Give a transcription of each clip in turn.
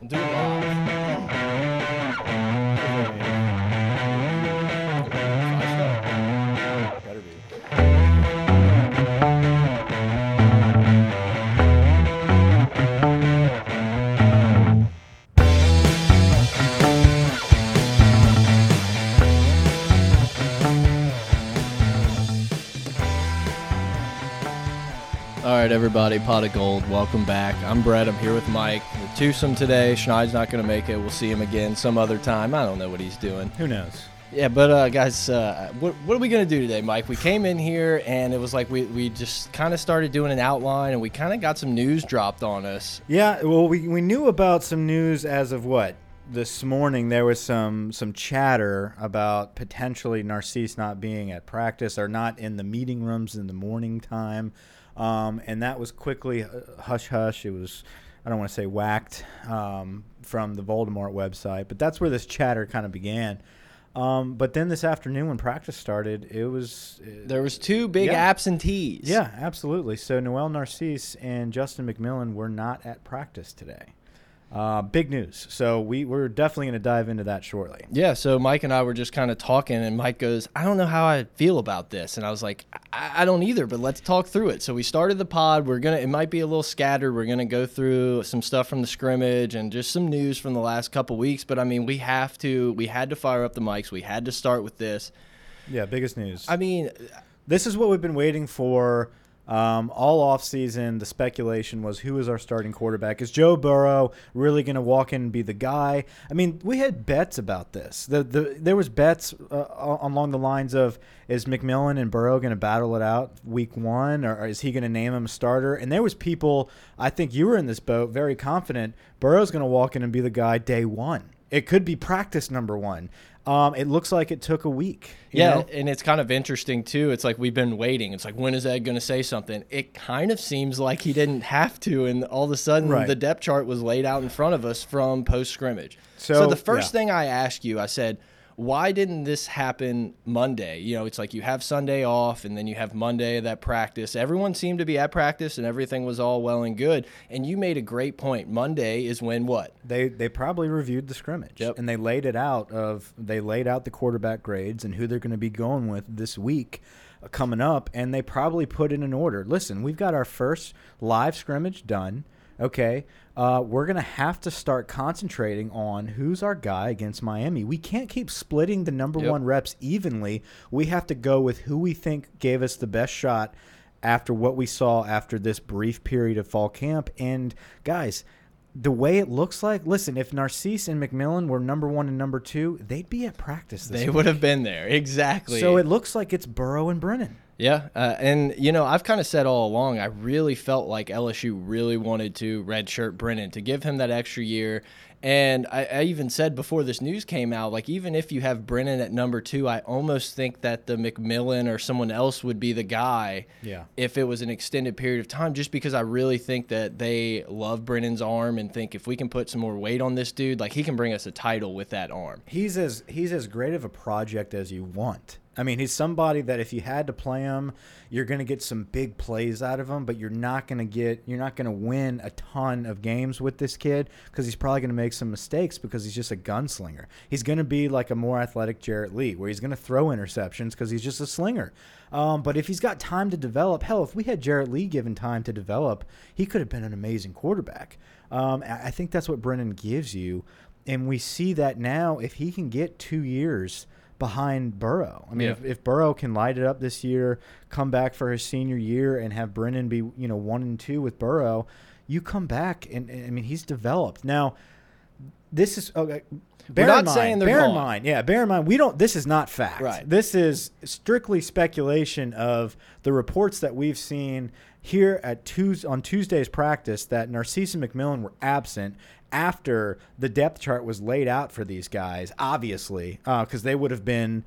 I'm doing live. Right, everybody, pot of gold. Welcome back. I'm Brett. I'm here with Mike. We're twosome today. Schneid's not going to make it. We'll see him again some other time. I don't know what he's doing. Who knows? Yeah, but uh, guys, uh, what, what are we gonna do today, Mike? We came in here and it was like we, we just kind of started doing an outline and we kind of got some news dropped on us. Yeah, well, we, we knew about some news as of what this morning. There was some some chatter about potentially Narcisse not being at practice or not in the meeting rooms in the morning time, um, and that was quickly uh, hush hush. It was I don't want to say whacked um, from the Voldemort website, but that's where this chatter kind of began. Um, but then this afternoon, when practice started, it was uh, There was two big Yeah. absentees. Yeah, absolutely. So Lowell Narcisse and Justin McMillan were not at practice today. Uh, big news. So we, we're definitely going to dive into that shortly. Yeah, so Mike and I were just kind of talking, and Mike goes, I don't know how I feel about this. And I was like, I, I don't either, but let's talk through it. So we started the pod. We're going to, it might be a little scattered. We're going to go through some stuff from the scrimmage and just some news from the last couple weeks. But I mean, we have to, we had to fire up the mics. We had to start with this. Yeah, biggest news. I mean, this is what we've been waiting for um, all off season. The speculation was who is our starting quarterback? Is Joe Burrow really going to walk in and be the guy? I mean, we had bets about this. The, the there was bets uh, along the lines of is McMillan and Burrow going to battle it out week one, or is he going to name him a starter? And there was people. I think you were in this boat, very confident. Burrow's going to walk in and be the guy day one. It could be practice number one. Um, it looks like it took a week. you yeah, know? and it's kind of interesting too. It's like we've been waiting. It's like when is Ed going to say something? It kind of seems like he didn't have to, and all of a sudden Right. the depth chart was laid out in front of us from post scrimmage. So, So, the first yeah. thing I asked you, I said, why didn't this happen Monday? You know, it's like you have Sunday off, and then you have Monday of that practice. Everyone seemed to be at practice, and everything was all well and good. And you made a great point. Monday is when what? They they probably reviewed the scrimmage Yep. and they laid it out of they laid out the quarterback grades and who they're going to be going with this week uh, coming up and they probably put it in an order. Listen, we've got our first live scrimmage done. Okay, uh, we're going to have to start concentrating on who's our guy against Miami. We can't keep splitting the number Yep. one reps evenly. We have to go with who we think gave us the best shot after what we saw after this brief period of fall camp. And guys, the way it looks like, listen, if Narcisse and McMillan were number one and number two, they'd be at practice this They week. would have been there exactly. So it looks like it's Burrow and Brennan. Yeah, uh, and you know I've kind of said all along I really felt like LSU really wanted to redshirt Brennan to give him that extra year, and I, I even said before this news came out like even if you have Brennan at number two, I almost think that the McMillan or someone else would be the guy. Yeah. If it was an extended period of time, just because I really think that they love Brennan's arm and think if we can put some more weight on this dude, like he can bring us a title with that arm. He's as he's as great of a project as you want. I mean, he's somebody that if you had to play him, you're going to get some big plays out of him, but you're not going to get you're not going to win a ton of games with this kid because he's probably going to make some mistakes because he's just a gunslinger. He's going to be like a more athletic Jarrett Lee, where he's going to throw interceptions because he's just a slinger. Um, but if he's got time to develop, hell, if we had Jarrett Lee given time to develop, he could have been an amazing quarterback. Um, I I think that's what Brennan gives you, and we see that now. If he can get two years behind Burrow, I mean, Yeah. if, if Burrow can light it up this year, come back for his senior year, and have Brennan be you know one and two with Burrow, you come back and, and I mean he's developed now. This is okay. Bear not in mind, saying they're bear in mind, yeah. Bear in mind, we don't. This is not fact. Right. This is strictly speculation of the reports that we've seen here at Tues on Tuesday's practice that Narcisse and McMillan were absent after the depth chart was laid out for these guys. Obviously, because they would have been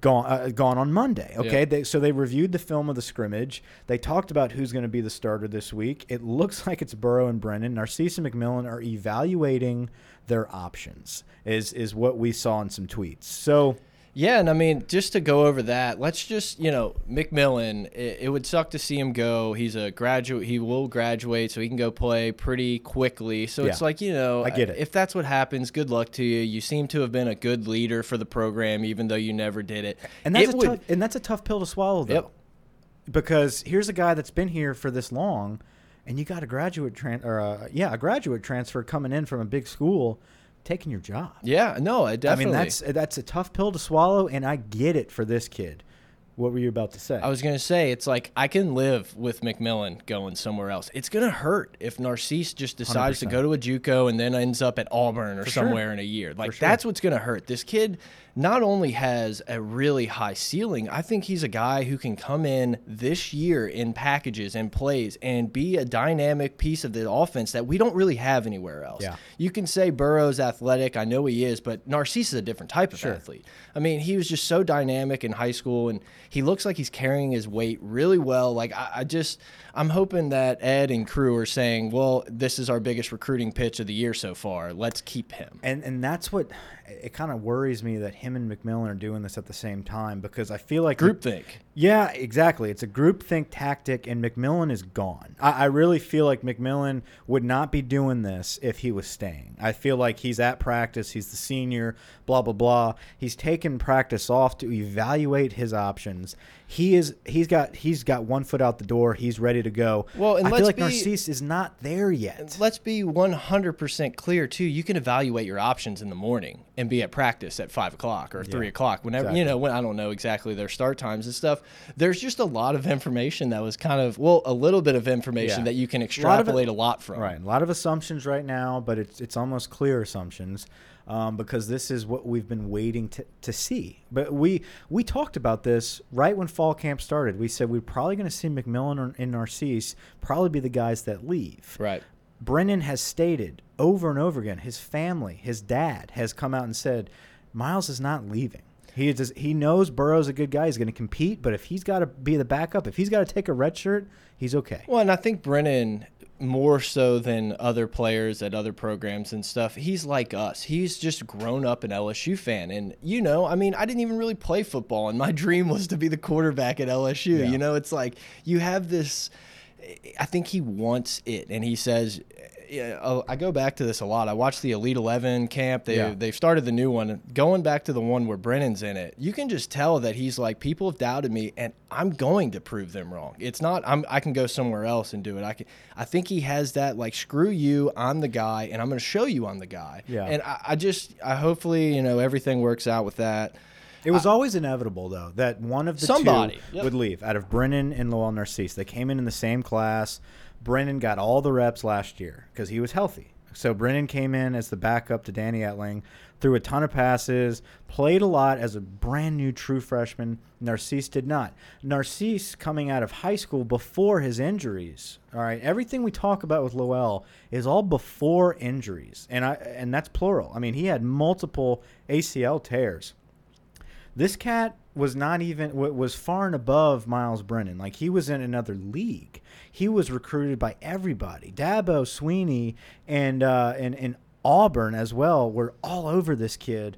gone uh, gone on Monday. Okay, Yeah. they, so they reviewed the film of the scrimmage. They talked about who's going to be the starter this week. It looks like it's Burrow and Brennan. Narcisse and McMillan are evaluating their options. Is is what we saw in some tweets. So Yeah, and I mean, just to go over that, let's just, you know, McMillan, it, it, would suck to see him go. He's a graduate. He will graduate, so he can go play pretty quickly. So yeah. it's like, you know, I get it. if that's what happens, good luck to you. You seem to have been a good leader for the program, even though you never did it. And that's, it a, would, tough, and that's a tough pill to swallow, though. Yep. Because here's a guy that's been here for this long, and you got a graduate, tran or a, yeah, a graduate transfer coming in from a big school – taking your job. Yeah, no, I definitely. I mean, that's that's a tough pill to swallow, and I get it for this kid. What were you about to say? I was going to say it's like I can live with McMillan going somewhere else. It's going to hurt if Narcisse just decides 100%. to go to a JUCO and then ends up at Auburn or For somewhere sure. in a year. Like sure. that's what's going to hurt. This kid not only has a really high ceiling, I think he's a guy who can come in this year in packages and plays and be a dynamic piece of the offense that we don't really have anywhere else. Yeah. You can say Burrow's athletic. I know he is, but Narcisse is a different type of sure. athlete. I mean, he was just so dynamic in high school and he looks like he's carrying his weight really well. Like, I, I just, I'm hoping that Ed and crew are saying, well, this is our biggest recruiting pitch of the year so far. Let's keep him. And, and that's what it kind of worries me that him and McMillan are doing this at the same time because I feel like groupthink. Yeah, exactly. It's a groupthink tactic, and McMillan is gone. I, I, really feel like McMillan would not be doing this if he was staying. I feel like he's at practice. He's the senior. Blah blah blah. He's taken practice off to evaluate his options. He is. He's got. He's got one foot out the door. He's ready to go. Well, and I feel like be, Narcisse is not there yet. Let's be one hundred percent clear too. You can evaluate your options in the morning and be at practice at five o'clock or three yeah, o'clock. Whenever exactly. you know when I don't know exactly their start times and stuff. There's just a lot of information that was kind of well, a little bit of information yeah. that you can extrapolate a lot, a lot from. Right, a lot of assumptions right now, but it's it's almost clear assumptions um, because this is what we've been waiting to, to see. But we we talked about this right when fall camp started. We said we're probably going to see McMillan and Narcisse probably be the guys that leave. Right. Brennan has stated over and over again, his family, his dad has come out and said, Miles is not leaving. He is, he knows Burrow's a good guy. He's going to compete, but if he's got to be the backup, if he's got to take a red shirt, he's okay. Well, and I think Brennan more so than other players at other programs and stuff. He's like us. He's just grown up an LSU fan. And, you know, I mean, I didn't even really play football, and my dream was to be the quarterback at LSU. Yeah. You know, it's like you have this. I think he wants it, and he says, yeah, oh, I go back to this a lot. I watched the Elite Eleven camp. They yeah. they've started the new one. Going back to the one where Brennan's in it, you can just tell that he's like, people have doubted me, and I'm going to prove them wrong. It's not I'm I can go somewhere else and do it. I can. I think he has that like, screw you, I'm the guy, and I'm going to show you I'm the guy. Yeah. And I, I just I hopefully you know everything works out with that. It was always inevitable, though, that one of the Somebody. two yep. would leave. Out of Brennan and Lowell Narcisse, they came in in the same class. Brennan got all the reps last year because he was healthy. So Brennan came in as the backup to Danny Etling, threw a ton of passes, played a lot as a brand new true freshman. Narcisse did not. Narcisse coming out of high school before his injuries. All right, everything we talk about with Lowell is all before injuries, and I and that's plural. I mean, he had multiple ACL tears. This cat was not even was far and above Miles Brennan. Like he was in another league. He was recruited by everybody. Dabo, Swinney and uh, and and Auburn as well were all over this kid.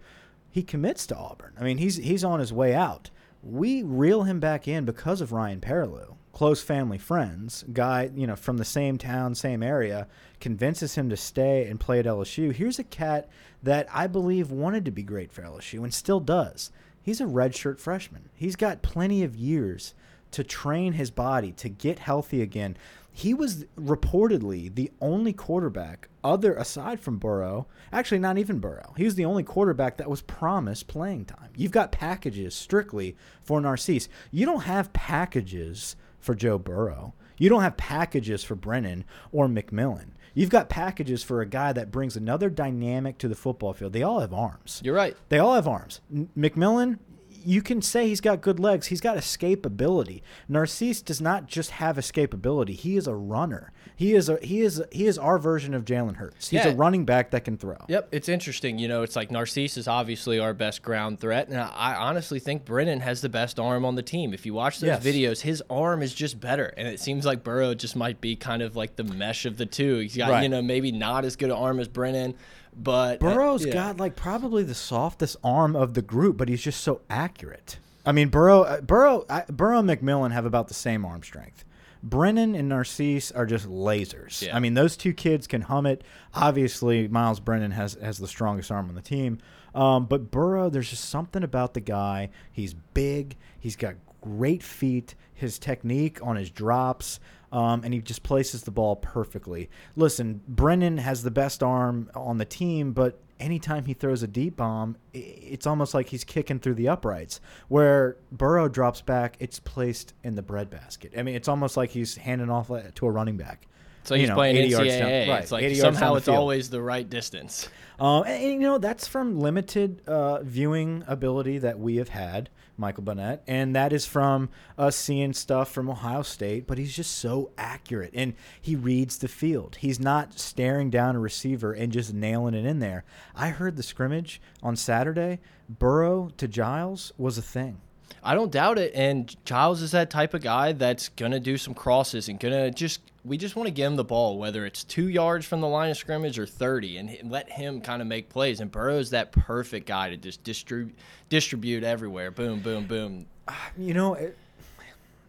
He commits to Auburn. I mean, he's he's on his way out. We reel him back in because of Ryan Perrilloux, close family friends, guy you know from the same town, same area, convinces him to stay and play at LSU. Here's a cat that I believe wanted to be great for LSU and still does he's a redshirt freshman. He's got plenty of years to train his body to get healthy again. He was reportedly the only quarterback other aside from Burrow, actually not even Burrow. He was the only quarterback that was promised playing time. You've got packages strictly for Narcisse. You don't have packages for Joe Burrow. You don't have packages for Brennan or McMillan. You've got packages for a guy that brings another dynamic to the football field. They all have arms. You're right. They all have arms. N McMillan, you can say he's got good legs. He's got escapability. Narcisse does not just have escapability. He is a runner. He is a he is he is our version of Jalen Hurts. He's yeah. a running back that can throw. Yep, it's interesting. You know, it's like Narcisse is obviously our best ground threat, and I honestly think Brennan has the best arm on the team. If you watch those yes. videos, his arm is just better, and it seems like Burrow just might be kind of like the mesh of the two. He's got right. you know maybe not as good an arm as Brennan But Burrow's yeah. got like probably the softest arm of the group, but he's just so accurate. I mean, Burrow, uh, Burrow, Burrow and McMillan have about the same arm strength. Brennan and Narcisse are just lasers. Yeah. I mean, those two kids can hum it. Obviously, Miles Brennan has has the strongest arm on the team. Um, but Burrow, there's just something about the guy. He's big. He's got great feet. His technique on his drops. Um, and he just places the ball perfectly. Listen, Brennan has the best arm on the team, but anytime he throws a deep bomb, it's almost like he's kicking through the uprights. Where Burrow drops back, it's placed in the breadbasket. I mean, it's almost like he's handing off to a running back. So you he's know, playing 80 yards NCAA. down- right, it's like 80 yards down somehow it's always the right distance. Um, and, and, you know that's from limited uh, viewing ability that we have had, Michael Burnett, and that is from us seeing stuff from Ohio State. But he's just so accurate, and he reads the field. He's not staring down a receiver and just nailing it in there. I heard the scrimmage on Saturday. Burrow to Giles was a thing. I don't doubt it. And Giles is that type of guy that's gonna do some crosses and gonna just. We just want to give him the ball, whether it's two yards from the line of scrimmage or thirty, and let him kind of make plays. And Burrow's that perfect guy to just distribute distribute everywhere. Boom, boom, boom. You know, it,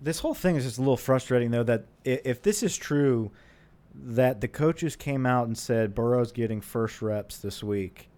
this whole thing is just a little frustrating, though. That if this is true, that the coaches came out and said Burrow's getting first reps this week,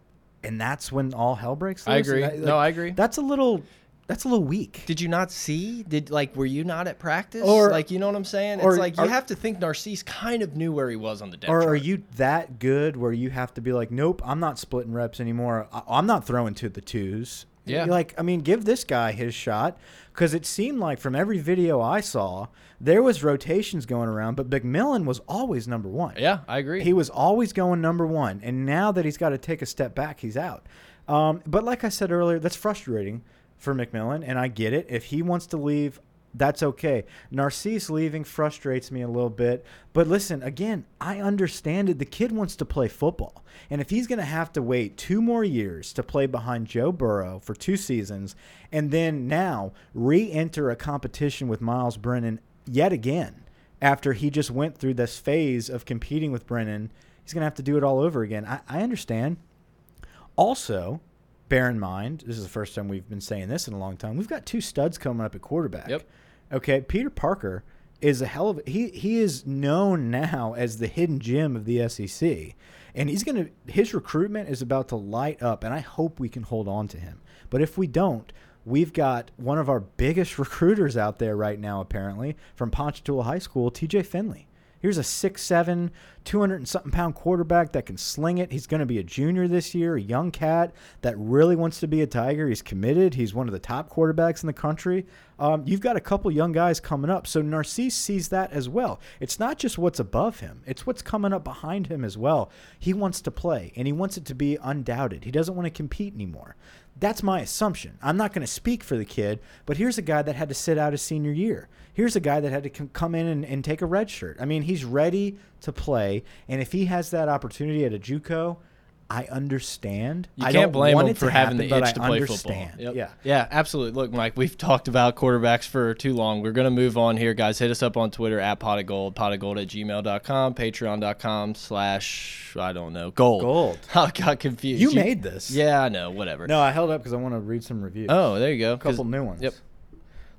and that's when all hell breaks loose. I agree. that- no, I agree. That's a little. That's a little weak. Did you not see? Did like were you not at practice? Or- like you know what I'm saying? or It's like you are- have to think Narcisse kind of knew where he was on the depth Or are you that good where you have to be like, nope, I'm not splitting reps anymore. I, I'm not throwing to the twos. Yeah. You're like, I mean, give this guy his shot because it seemed like from every video I saw, there was rotations going around, but McMillan was always number one. Yeah, I agree. He was always going number one, and now that he's got to take a step back, he's out. Um, but like I said earlier, that's frustrating for McMillan, and I get it. If he wants to leave, that's okay. Narcisse leaving frustrates me a little bit. But listen, again, I understand it. The kid wants to play football. And if he's going to have to wait two more years to play behind Joe Burrow for two seasons, and then now re enter a competition with Miles Brennan yet again, after he just went through this phase of competing with Brennan, he's going to have to do it all over again. I, I understand. Also, bear in mind, this is the first time we've been saying this in a long time. We've got two studs coming up at quarterback. Yep. Okay, Peter Parker is a hell of he he is known now as the hidden gem of the SEC. And he's going to his recruitment is about to light up and I hope we can hold on to him. But if we don't, we've got one of our biggest recruiters out there right now apparently from Ponchatoula High School, TJ Finley. Here's a 6'7", 200 and something pound quarterback that can sling it. He's going to be a junior this year, a young cat that really wants to be a Tiger. He's committed. He's one of the top quarterbacks in the country. Um, you've got a couple young guys coming up. So Narcisse sees that as well. It's not just what's above him, it's what's coming up behind him as well. He wants to play, and he wants it to be undoubted. He doesn't want to compete anymore. That's my assumption. I'm not going to speak for the kid, but here's a guy that had to sit out his senior year. Here's a guy that had to come in and, and take a red shirt. I mean, he's ready to play, and if he has that opportunity at a JUCO, I understand. You I can't don't blame want him it for having happen, the itch I to play understand. football. Yep. Yeah. yeah, absolutely. Look, Mike, we've talked about quarterbacks for too long. We're gonna move on here, guys. Hit us up on Twitter at pot of gold, pot of gold at gmail.com, patreon.com slash I don't know gold. Gold. I got confused. You made this. Yeah, I know. Whatever. No, I held up because I want to read some reviews. Oh, there you go. a couple new ones. Yep.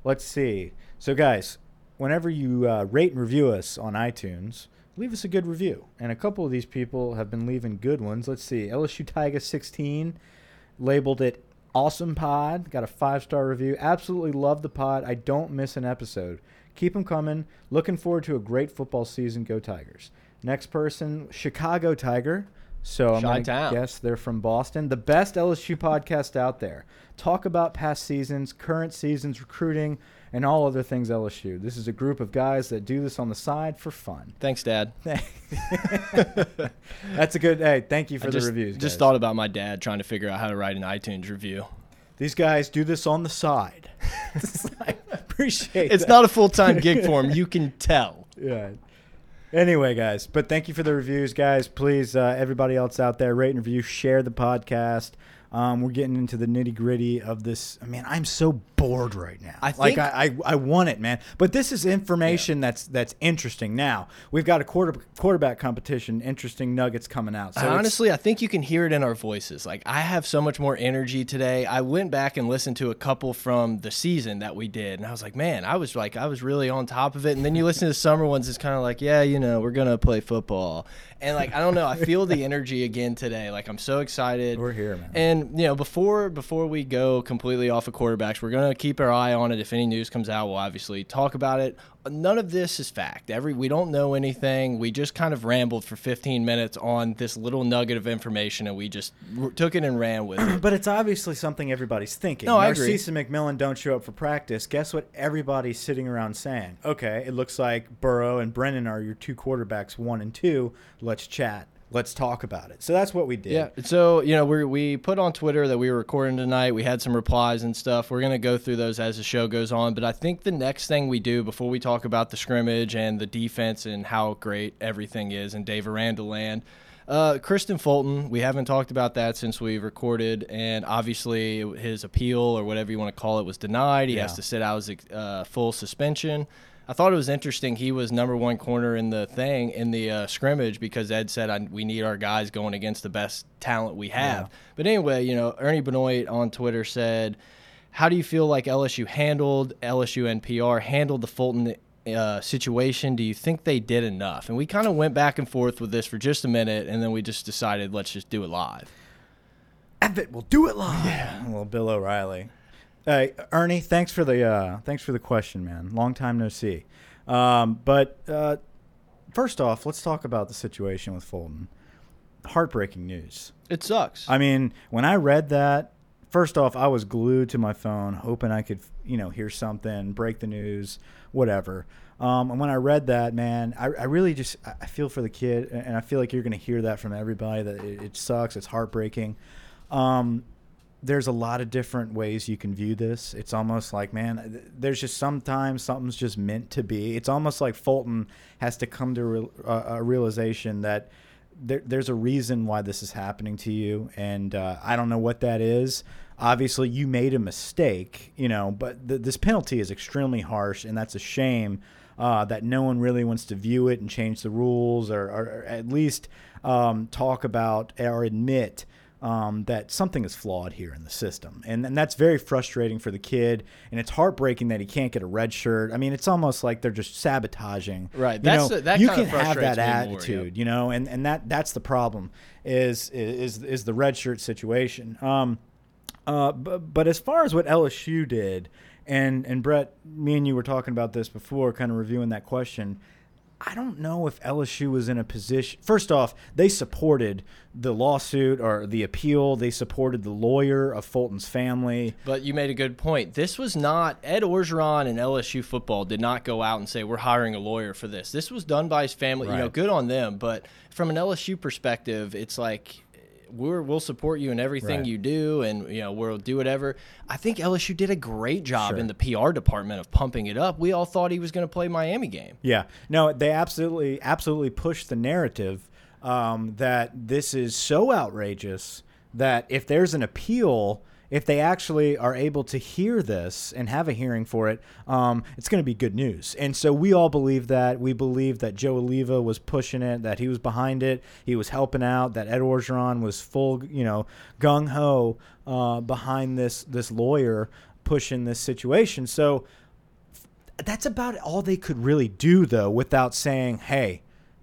Let's see. So, guys, whenever you uh, rate and review us on iTunes, leave us a good review. And a couple of these people have been leaving good ones. Let's see. LSU Tiger 16 labeled it awesome pod. Got a five star review. Absolutely love the pod. I don't miss an episode. Keep them coming. Looking forward to a great football season. Go Tigers. Next person, Chicago Tiger. So I'm going to guess they're from Boston. The best LSU podcast out there. Talk about past seasons, current seasons, recruiting, and all other things LSU. This is a group of guys that do this on the side for fun. Thanks, Dad. That's a good. Hey, thank you for I the just, reviews. Just guys. thought about my dad trying to figure out how to write an iTunes review. these guys do this on the side. I appreciate. It's that. not a full time gig for him. You can tell. Yeah. Anyway, guys, but thank you for the reviews, guys. Please, uh, everybody else out there, rate and review, share the podcast. Um, we're getting into the nitty gritty of this. I mean, I'm so bored right now. I like I, I, I want it, man. But this is information that's that's interesting. Now we've got a quarter quarterback competition. Interesting nuggets coming out. So honestly, I think you can hear it in our voices. Like I have so much more energy today. I went back and listened to a couple from the season that we did, and I was like, man, I was like, I was really on top of it. And then you listen to the summer ones, it's kind of like, yeah, you know, we're gonna play football, and like I don't know, I feel the energy again today. Like I'm so excited. We're here, man. And you know, before before we go completely off of quarterbacks, we're gonna keep our eye on it. If any news comes out, we'll obviously talk about it. None of this is fact. Every we don't know anything. We just kind of rambled for 15 minutes on this little nugget of information, and we just took it and ran with it. But it's obviously something everybody's thinking. No, I agree. Narcisse and McMillan don't show up for practice. Guess what? Everybody's sitting around saying, "Okay, it looks like Burrow and Brennan are your two quarterbacks, one and two. Let's chat. Let's talk about it." So that's what we did. Yeah. So you know, we we put on Twitter that we were recording tonight. We had some replies and stuff. We're gonna go through those as the show goes on. But I think the next thing we do before we talk about the scrimmage and the defense and how great everything is in Dave Aranda land. Uh, Kristian Fulton, we haven't talked about that since we recorded, and obviously his appeal or whatever you want to call it was denied. He has to sit out his uh, full suspension. I thought it was interesting. He was number one corner in the thing in the uh, scrimmage because Ed said I, we need our guys going against the best talent we have. Yeah. But anyway, you know, Ernie Benoit on Twitter said, "How do you feel like LSU handled LSU NPR handled the Fulton uh, situation? Do you think they did enough?" And we kind of went back and forth with this for just a minute, and then we just decided let's just do it live. Epic, we'll do it live. Yeah. Well, Bill O'Reilly. Hey, Ernie, thanks for the uh, thanks for the question, man. Long time no see. Um, but uh, first off, let's talk about the situation with Fulton. Heartbreaking news. It sucks. I mean, when I read that, first off, I was glued to my phone, hoping I could, you know, hear something, break the news, whatever. Um, and when I read that, man, I, I really just I I feel for the kid, and I feel like you're going to hear that from everybody that it, it sucks, it's heartbreaking. Um, there's a lot of different ways you can view this. It's almost like, man, there's just sometimes something's just meant to be. It's almost like Fulton has to come to uh, a realization that there, there's a reason why this is happening to you, and uh, I don't know what that is. Obviously, you made a mistake, you know, but th- this penalty is extremely harsh, and that's a shame uh, that no one really wants to view it and change the rules, or, or, or at least um, talk about or admit um, that something is flawed here in the system, and and that's very frustrating for the kid, and it's heartbreaking that he can't get a red shirt. I mean, it's almost like they're just sabotaging. Right, You that's know, the- that you can have that more, attitude, yep. you know, and and that that's the problem is is is the red shirt situation. Um, uh, but, but as far as what LSU did, and and Brett, me and you were talking about this before, kind of reviewing that question. I don't know if LSU was in a position. First off, they supported the lawsuit or the appeal. They supported the lawyer of Fulton's family. But you made a good point. This was not Ed Orgeron and LSU football did not go out and say we're hiring a lawyer for this. This was done by his family. You know, good on them. But from an LSU perspective, it's like we're we'll support you in everything Right. you do, and you know we'll do whatever. I think LSU did a great job Sure. in the PR department of pumping it up. We all thought he was going to play Miami game. Yeah, no, they absolutely, absolutely pushed the narrative um, that this is so outrageous that if there's an appeal, if they actually are able to hear this and have a hearing for it, um, it's going to be good news. And so we all believe that. We believe that Joe Alleva was pushing it, that he was behind it, he was helping out, that Ed Orgeron was full, you know, gung ho uh, behind this this lawyer pushing this situation. So that's about all they could really do, though, without saying, hey,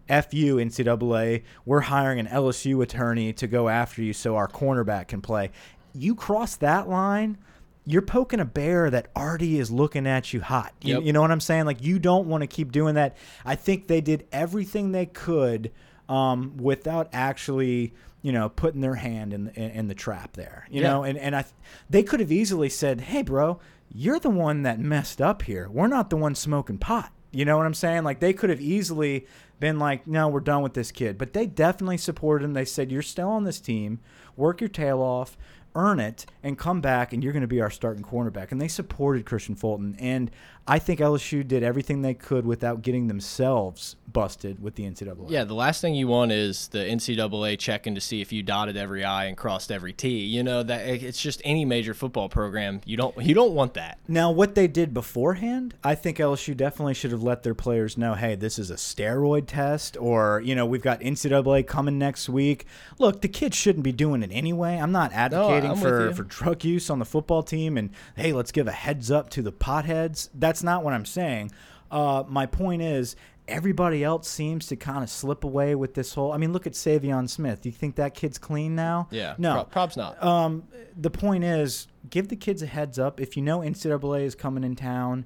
F you, NCAA, we're hiring an LSU attorney to go after you so our cornerback can play. You cross that line, you're poking a bear that already is looking at you hot. You, Yep. you know what I'm saying? Like, you don't want to keep doing that. I think they did everything they could um, without actually. You know, putting their hand in in, in the trap there. You Yeah. know, and and I, they could have easily said, "Hey, bro, you're the one that messed up here. We're not the one smoking pot." You know what I'm saying? Like they could have easily been like, "No, we're done with this kid," but they definitely supported him. They said, "You're still on this team. Work your tail off. Earn it, and come back, and you're going to be our starting cornerback. And they supported Kristian Fulton, and I think LSU did everything they could without getting themselves busted with the NCAA. Yeah, the last thing you want is the NCAA checking to see if you dotted every I and crossed every T. You know that it's just any major football program. You don't you don't want that. Now, what they did beforehand, I think LSU definitely should have let their players know, hey, this is a steroid test, or you know, we've got NCAA coming next week. Look, the kids shouldn't be doing it anyway. I'm not advocating I'm for for drug use on the football team, and hey, let's give a heads up to the potheads. That's not what I'm saying. Uh, my point is. Everybody else seems to kind of slip away with this whole. I mean, look at Savion Smith. Do you think that kid's clean now? Yeah, No. pro- props not. Um, the point is, give the kids a heads up. If you know NCAA is coming in town,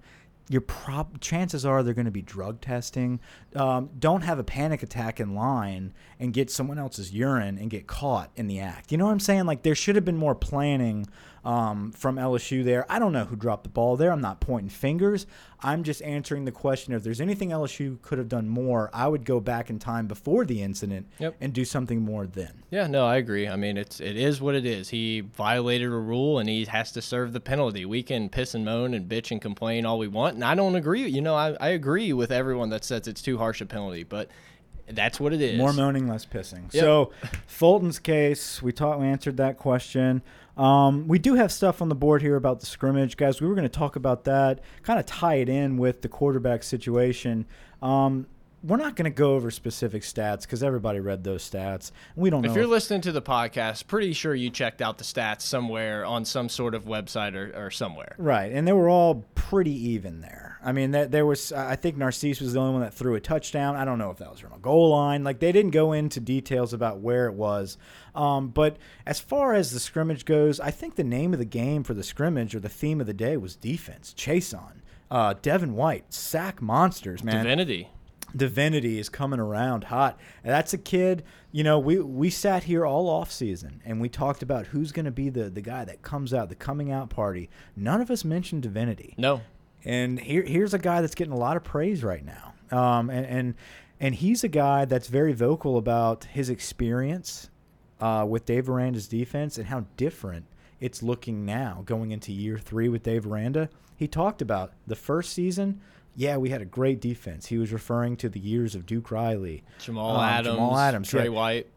your prob chances are they're going to be drug testing. Um, don't have a panic attack in line and get someone else's urine and get caught in the act. You know what I'm saying? Like there should have been more planning um, from LSU there. I don't know who dropped the ball there. I'm not pointing fingers. I'm just answering the question. If there's anything LSU could have done more, I would go back in time before the incident Yep. and do something more then. Yeah, no, I agree. I mean, it's it is what it is. He violated a rule and he has to serve the penalty. We can piss and moan and bitch and complain all we want, and I don't agree. You know, I, I agree with everyone that says it's too harsh a penalty, but that's what it is. More moaning, less pissing. Yep. So, Fulton's case, we taught, we answered that question. Um, we do have stuff on the board here about the scrimmage, guys. We were going to talk about that, kind of tie it in with the quarterback situation. Um, we're not going to go over specific stats because everybody read those stats. We don't If know. you're listening to the podcast, pretty sure you checked out the stats somewhere on some sort of website or, or somewhere. Right, and they were all pretty even there. I mean, that there was. I think Narcisse was the only one that threw a touchdown. I don't know if that was from a goal line. Like they didn't go into details about where it was. Um, but as far as the scrimmage goes, I think the name of the game for the scrimmage or the theme of the day was defense. Chaisson. Uh, Devin White, sack monsters, man. Divinity. Divinity is coming around hot. And that's a kid, you know, we we sat here all off season and we talked about who's going to be the the guy that comes out, the coming out party. None of us mentioned Divinity. No. And here here's a guy that's getting a lot of praise right now. Um and and and he's a guy that's very vocal about his experience uh, with Dave Aranda's defense and how different it's looking now going into year three with Dave Aranda. He talked about the first season. Yeah, we had a great defense. He was referring to the years of Duke Riley, Jamal um, Adams. Jamal Adams, Trey yeah. White.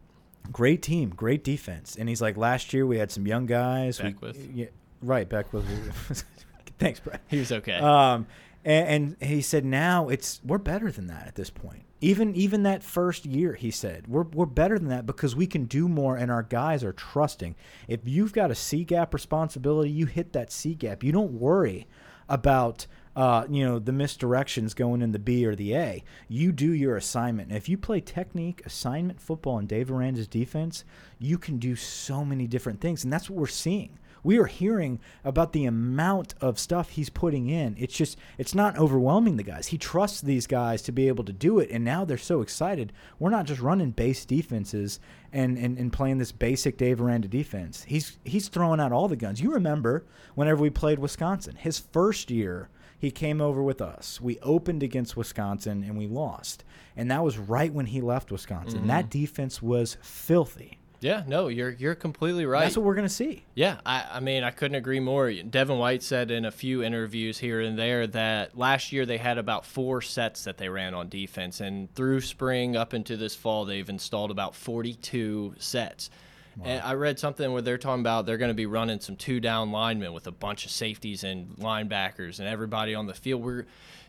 great team, great defense. And he's like, last year we had some young guys. We- Beckwith. yeah, right, Beckwith. Thanks, Brad. He was okay. Um, and, and he said now it's we're better than that at this point. Even even that first year, he said we're we're better than that because we can do more and our guys are trusting. If you've got a C gap responsibility, you hit that C gap. You don't worry about uh, you know the misdirections going in the B or the A. You do your assignment. And if you play technique assignment football in Dave Aranda's defense, you can do so many different things, and that's what we're seeing we are hearing about the amount of stuff he's putting in. It's just it's not overwhelming the guys. He trusts these guys to be able to do it, and now they're so excited. We're not just running base defenses and and, and playing this basic Dave Aranda defense. He's he's throwing out all the guns. You remember whenever we played Wisconsin, his first year. He came over with us. We opened against Wisconsin and we lost. And that was right when he left Wisconsin. Mm-hmm. That defense was filthy. Yeah, no, you're you're completely right. That's what we're going to see. Yeah, I, I mean, I couldn't agree more. Devin White said in a few interviews here and there that last year they had about four sets that they ran on defense, and through spring up into this fall, they've installed about 42 sets. And I read something where they're talking about they're going to be running some two down linemen with a bunch of safeties and linebackers and everybody on the field. We're,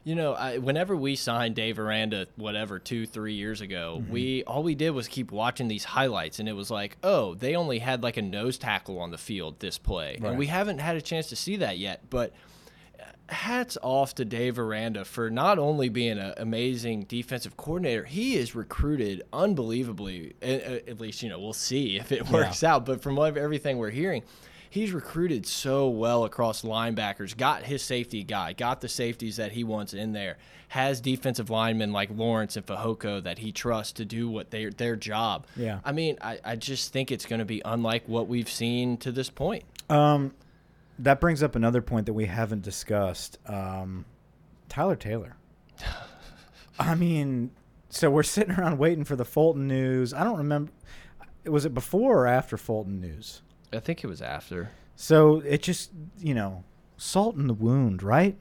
you know, I, whenever we signed Dave Aranda, whatever, two, three years ago, mm-hmm. we all we did was keep watching these highlights, and it was like, oh, they only had like a nose tackle on the field this play, Right. and we haven't had a chance to see that yet. But uh, hats off to Dave Aranda for not only being an amazing defensive coordinator, he is recruited unbelievably. At least, you know, we'll see if it works out. But from what- everything we're hearing, he's recruited so well across linebackers, got his safety guy, got the safeties that he wants in there, has defensive linemen like Lawrence and Fehoko that he trusts to do what they, their job. Yeah. I mean, I, I just think it's going to be unlike what we've seen to this point. Um, that brings up another point that we haven't discussed. Um, Tyler Taylor. I mean, so we're sitting around waiting for the Fulton news. I don't remember. Was it before or after Fulton news? I think it was after. So it just, you know, salt in the wound, right?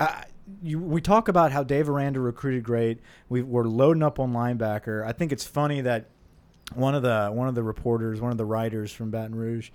Uh, you, we talk about how Dave Aranda recruited great. We, we're loading up on linebacker. I think it's funny that one of the one of the reporters, one of the writers from Baton Rouge,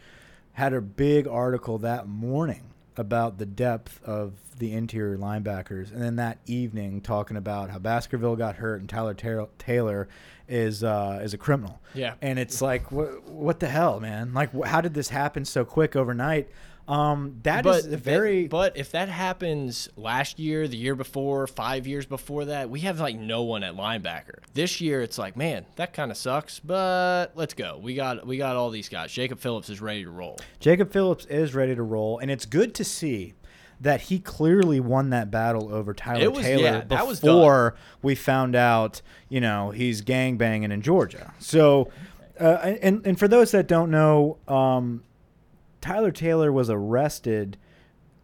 had a big article that morning about the depth of the interior linebackers, and then that evening talking about how Baskerville got hurt and Tyler Taylor is uh, is a criminal. Yeah, and it's like, what what the hell, man? Like, how did this happen so quick overnight? Um, that but is very. but if that happens last year, the year before, five years before that, we have like no one at linebacker. This year, it's like, man, that kind of sucks. But let's go. We got we got all these guys. Jacob Phillips is ready to roll. Jacob Phillips is ready to roll, and it's good to see that he clearly won that battle over Tyler was, Taylor yeah, before we found out, you know, he's gang banging in Georgia. So, uh, and and for those that don't know, um, Tyler Taylor was arrested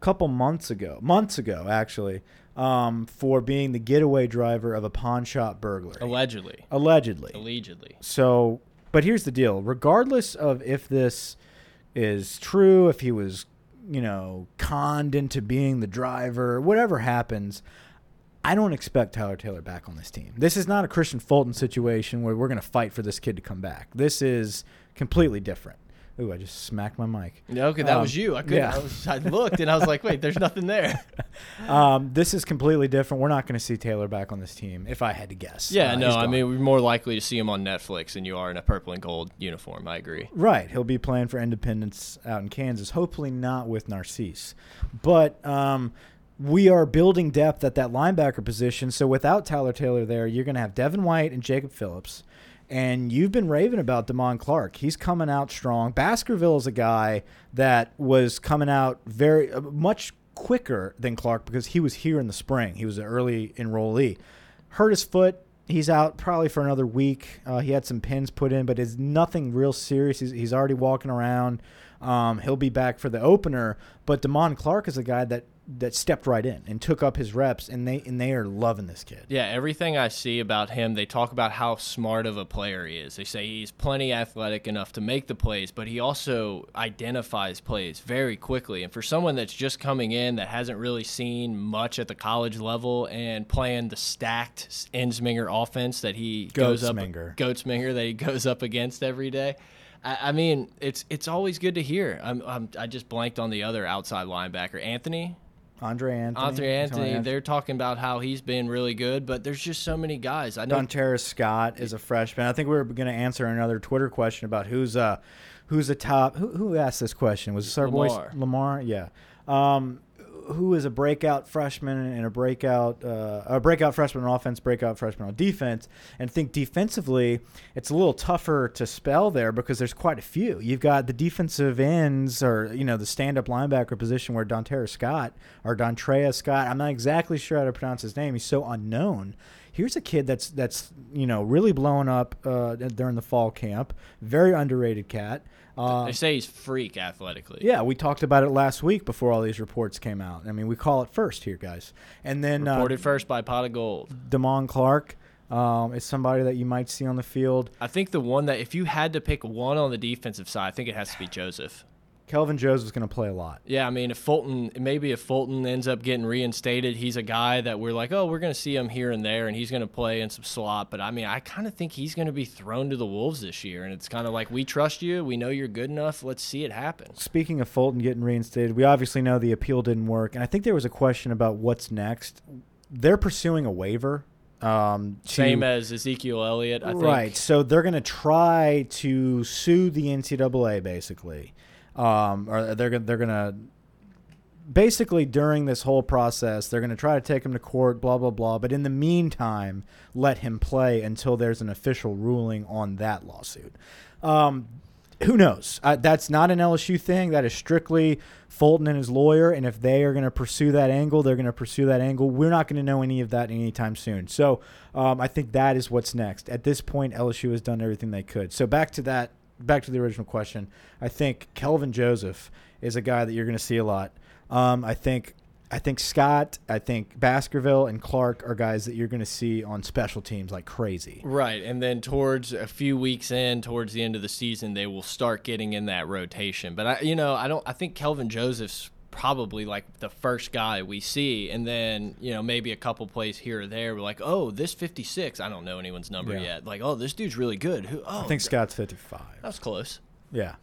a couple months ago, months ago actually, um, for being the getaway driver of a pawn shop burglary. Allegedly. Allegedly. Allegedly. So, but here's the deal: regardless of if this is true, if he was, you know, conned into being the driver, whatever happens. I don't expect Tyler Taylor back on this team. This is not a Kristian Fulton situation where we're going to fight for this kid to come back. This is completely different. Ooh, I just smacked my mic. Okay, that um, was you. I could. Yeah. I, was, I looked and I was like, wait, there's nothing there. um, this is completely different. We're not going to see Taylor back on this team, if I had to guess. Yeah, uh, no, I mean, we're more likely to see him on Netflix than you are in a purple and gold uniform. I agree. Right, he'll be playing for Independence out in Kansas. Hopefully, not with Narcisse, but. Um, we are building depth at that linebacker position. So without Tyler Taylor there, you're going to have Devin White and Jacob Phillips. And you've been raving about Damone Clark. He's coming out strong. Baskerville is a guy that was coming out very uh, much quicker than Clark because he was here in the spring. He was an early enrollee. Hurt his foot. He's out probably for another week. Uh, he had some pins put in, but it's nothing real serious. He's, he's already walking around. Um, he'll be back for the opener. But Damone Clark is a guy that that stepped right in and took up his reps and they and they are loving this kid. Yeah, everything I see about him, they talk about how smart of a player he is. They say he's plenty athletic enough to make the plays, but he also identifies plays very quickly. And for someone that's just coming in that hasn't really seen much at the college level and playing the stacked Ensminger offense that he goes up Goatsminger that he goes up against every day I, mean, it's it's always good to hear. I'm, I'm, i just blanked on the other outside linebacker, Anthony. Andre Anthony. Andre Anthony. They're talking about how he's been really good, but there's just so many guys. I know. Dontaris Scott is a freshman. I think we are going to answer another Twitter question about who's uh who's the top. Who, who asked this question? Was this our Lamar. boy Lamar? Yeah. Um, who is a breakout freshman and a breakout uh, a breakout freshman on offense, breakout freshman on defense, and think defensively it's a little tougher to spell there because there's quite a few. You've got the defensive ends or you know the stand up linebacker position where Dontaris Scott or Dontrea Scott. I'm not exactly sure how to pronounce his name. He's so unknown here's a kid that's that's you know really blowing up uh, during the fall camp. Very underrated cat. Uh, they say he's freak athletically. Yeah, we talked about it last week before all these reports came out. I mean, we call it first here, guys. And then uh, reported uh, first by Pot of Gold. Damone Clark um, is somebody that you might see on the field. I think the one that if you had to pick one on the defensive side, I think it has to be Joseph. Kelvin Joseph is going to play a lot. Yeah, I mean, if Fulton, maybe if Fulton ends up getting reinstated, he's a guy that we're like, oh, we're going to see him here and there, and he's going to play in some slot. But I mean, I kind of think he's going to be thrown to the wolves this year, and it's kind of like we trust you, we know you're good enough, let's see it happen. Speaking of Fulton getting reinstated, we obviously know the appeal didn't work, and I think there was a question about what's next. They're pursuing a waiver. Um, to, Same as Ezekiel Elliott, I think. Right. So they're going to try to sue the NCAA, basically um, or they're they're gonna basically during this whole process they're gonna try to take him to court, blah blah blah. But in the meantime, let him play until there's an official ruling on that lawsuit. Um, who knows? Uh, that's not an LSU thing. That is strictly Fulton and his lawyer. And if they are going to pursue that angle, they're going to pursue that angle. We're not going to know any of that anytime soon. So um, I think that is what's next. At this point, LSU has done everything they could. So back to that back to the original question, I think Kelvin Joseph is a guy that you're going to see a lot. Um, I think I think Scott, I think Baskerville and Clark are guys that you're going to see on special teams like crazy. Right, and then towards a few weeks in, towards the end of the season, they will start getting in that rotation. But I, you know, I don't. I think Kelvin Joseph's probably like the first guy we see, and then you know maybe a couple plays here or there. We're like, oh, this 56. I don't know anyone's number Yeah. yet. Like, oh, this dude's really good. Who? Oh, I think Scott's 55. that was close. Yeah.